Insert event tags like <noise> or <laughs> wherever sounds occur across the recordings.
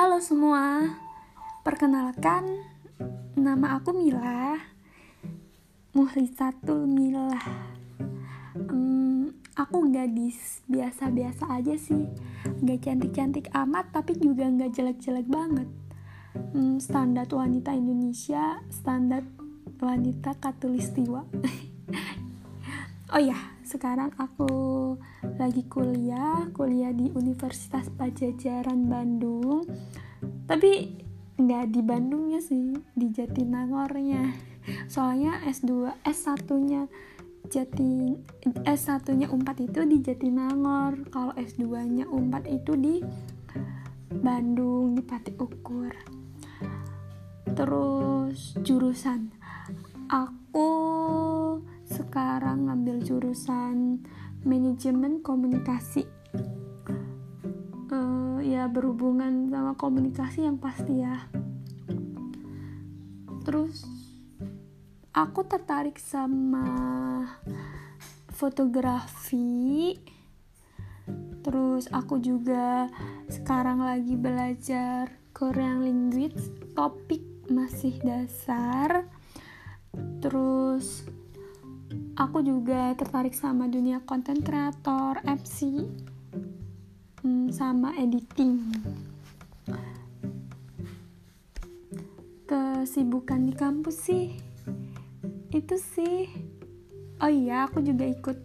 Halo semua, perkenalkan nama aku Mila. Muhlisatul Mila hmm, Aku gadis biasa-biasa aja sih. Gak cantik-cantik amat tapi juga gak jelek-jelek banget. Hmm, Standar wanita Indonesia, standar wanita katulistiwa. <laughs> Oh ya, sekarang aku lagi kuliah, kuliah di Universitas Pajajaran Bandung. Tapi nggak di Bandungnya sih, di Jatinangornya. Soalnya S2, S1-nya Jati S1-nya Unpad itu di Jatinangor. Kalau S2-nya Unpad itu di Bandung, di Pati Ukur. Terus jurusan aku sekarang ngambil jurusan manajemen komunikasi ya berhubungan sama komunikasi yang pasti ya. Terus aku tertarik sama fotografi. Terus aku juga sekarang lagi belajar Korean language topik masih dasar. Terus aku juga tertarik sama dunia konten kreator, MC, hmm, sama editing. Kesibukan di kampus sih, itu sih. Oh iya, aku juga ikut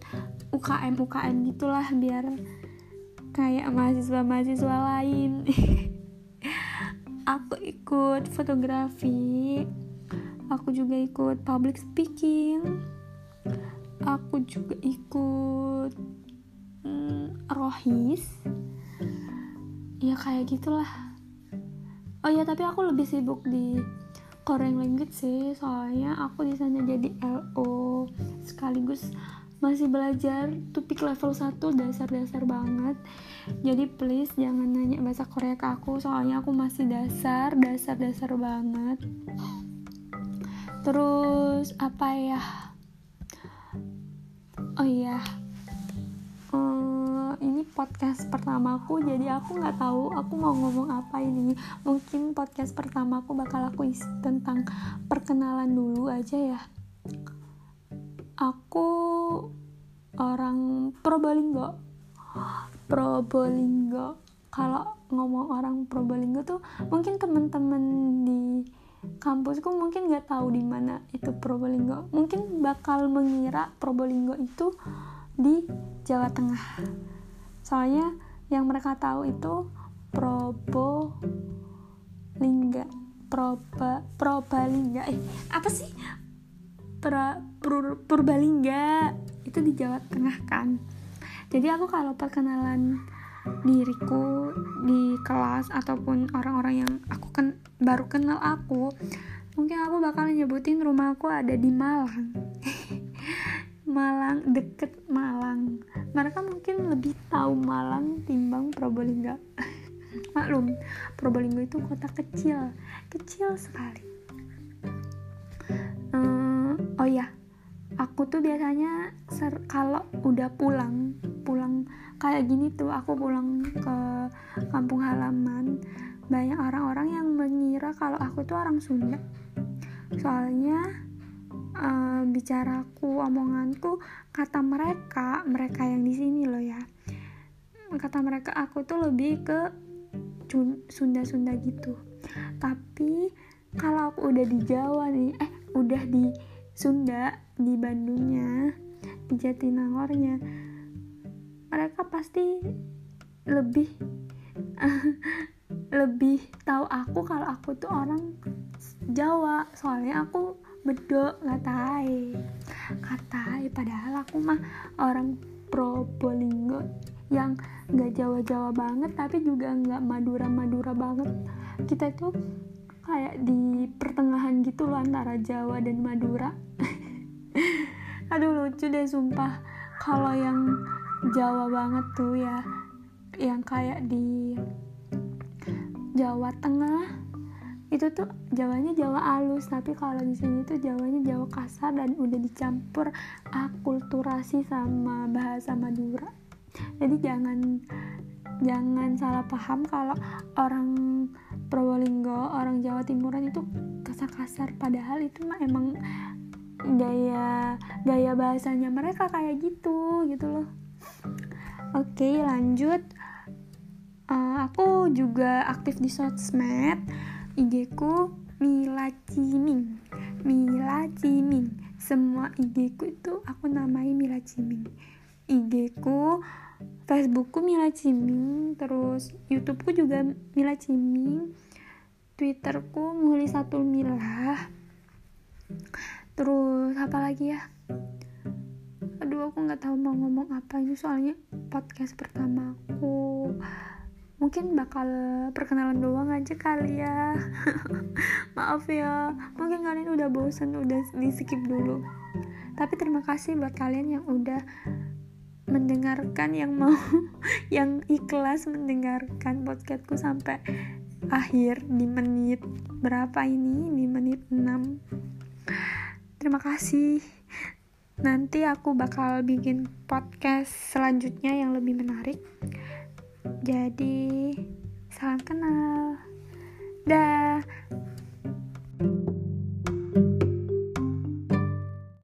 UKM UKM gitulah biar kayak mahasiswa-mahasiswa lain. <laughs> aku ikut fotografi, aku juga ikut public speaking aku juga ikut hmm, rohis ya kayak gitulah. Oh ya tapi aku lebih sibuk di Korean language sih. Soalnya aku di sana jadi LO sekaligus masih belajar topik level 1 dasar-dasar banget. Jadi please jangan nanya bahasa Korea ke aku soalnya aku masih dasar dasar-dasar banget. Terus apa ya? Oh iya ini podcast pertamaku jadi aku nggak tahu aku mau ngomong apa ini. Mungkin podcast pertamaku bakal aku isi tentang perkenalan dulu aja ya. Aku orang Probolinggo. Probolinggo. Kalau ngomong orang Probolinggo tuh mungkin temen-temen di kampusku mungkin nggak tahu di mana itu Probolinggo. Mungkin bakal mengira Probolinggo itu di Jawa Tengah soalnya yang mereka tahu itu Probolingga Proba Probalingga eh apa sih? Pra, Pur, Purbalingga itu di Jawa Tengah kan? Jadi aku kalau perkenalan diriku di kelas ataupun orang-orang yang aku kan baru kenal aku mungkin aku bakal nyebutin rumahku ada di Malang Malang deket Malang. Mereka mungkin lebih tahu Malang timbang Probolinggo. <laughs> Maklum Probolinggo itu kota kecil kecil sekali. Uh, oh ya aku tuh biasanya kalau udah pulang pulang kayak gini tuh aku pulang ke kampung halaman. Banyak orang-orang yang mengira kalau aku tuh orang Sunda. Soalnya uh, bicaraku omonganku kata mereka mereka yang di sini loh ya. Kata mereka aku tuh lebih ke Sunda-Sunda gitu. Tapi kalau aku udah di Jawa nih eh udah di Sunda di Bandungnya di Jatinangornya mereka pasti lebih <laughs> lebih tahu aku kalau aku tuh orang Jawa. Soalnya aku bedok ngatai katai padahal aku mah orang Probolinggo yang nggak Jawa-Jawa banget tapi juga nggak Madura-Madura banget. Kita tuh kayak di pertengahan gitu loh antara Jawa dan Madura. <laughs> Aduh lucu deh sumpah. Kalau yang Jawa banget tuh ya yang kayak di Jawa Tengah itu tuh Jawanya Jawa halus tapi kalau di sini tuh Jawanya Jawa kasar dan udah dicampur akulturasi sama bahasa Madura. Jadi jangan jangan salah paham kalau orang Probolinggo orang Jawa Timuran itu kasar-kasar. Padahal itu mah emang gaya gaya bahasanya mereka kayak gitu gitu loh. Oke lanjut. Uh, aku juga aktif di sosmed IG ku Mila Ciming. Mila Ciming. Semua IG ku itu aku namai Mila Ciming. IG ku Facebookku Mila Ciming terus YouTubeku juga Mila Ciming Twitterku Muli Satu Mila terus apa lagi ya? Aduh aku nggak tahu mau ngomong apa ini soalnya podcast pertama aku mungkin bakal perkenalan doang aja kali ya. <laughs> Maaf ya mungkin kalian udah bosan udah di skip dulu. Tapi terima kasih buat kalian yang udah mendengarkan yang mau <laughs> yang ikhlas mendengarkan podcastku sampai akhir di menit berapa ini? Di menit 6 terima kasih. Nanti aku bakal bikin podcast selanjutnya yang lebih menarik jadi, salam kenal. Dah.